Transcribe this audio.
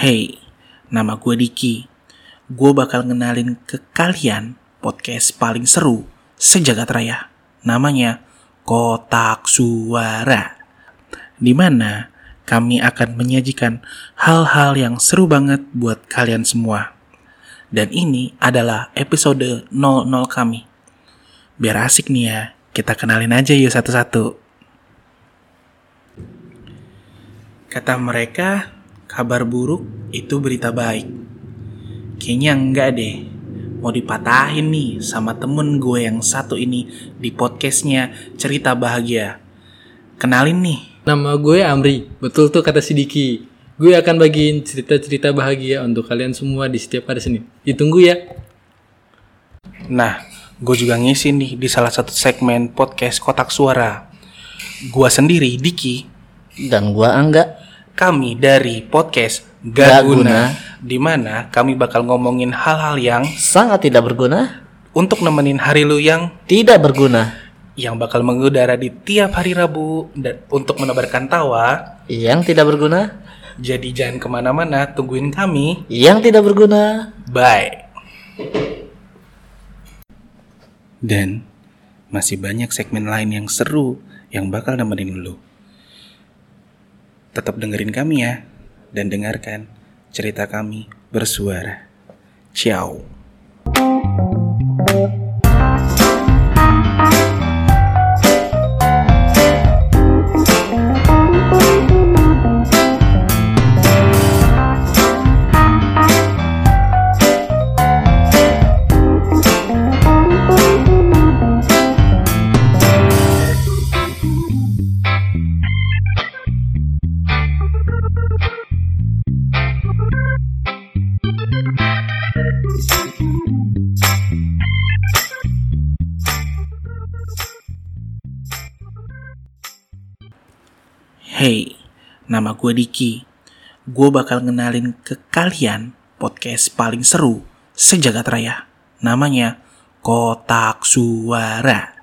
Hey, nama gue Diki. Gue bakal ngenalin ke kalian podcast paling seru sejagat raya. Namanya Kotak Suara. Di mana kami akan menyajikan hal-hal yang seru banget buat kalian semua. Dan ini adalah episode 00 kami. Biar asik nih ya, kita kenalin aja yuk satu-satu. Kata mereka, kabar buruk itu berita baik. Kayaknya enggak deh. Mau dipatahin nih sama temen gue yang satu ini di podcastnya Cerita Bahagia. Kenalin nih, Nama gue Amri, betul tuh kata si Diki. Gue akan bagiin cerita-cerita bahagia untuk kalian semua di setiap hari Senin. Ditunggu ya. Nah, gue juga ngisi nih di salah satu segmen podcast Kotak Suara. Gua sendiri, Diki, Dan gua Angga. Kami dari podcast Gak Gak Guna, di mana kami bakal ngomongin hal-hal yang Sangat tidak berguna, untuk nemenin hari lu yang tidak berguna, yang bakal mengudara di tiap hari Rabu dan untuk menebarkan tawa. yang tidak berguna, Jadi jangan ke mana-mana, tungguin kami. yang tidak berguna. Bye. Dan masih banyak segmen lain yang seru yang bakal nemenin lu. Tetap dengerin kami ya, dan dengarkan cerita kami bersuara. Ciao. Hey, nama gue Diki. Gue bakal ngenalin ke kalian podcast paling seru sejagat raya. Namanya Kotak Suara.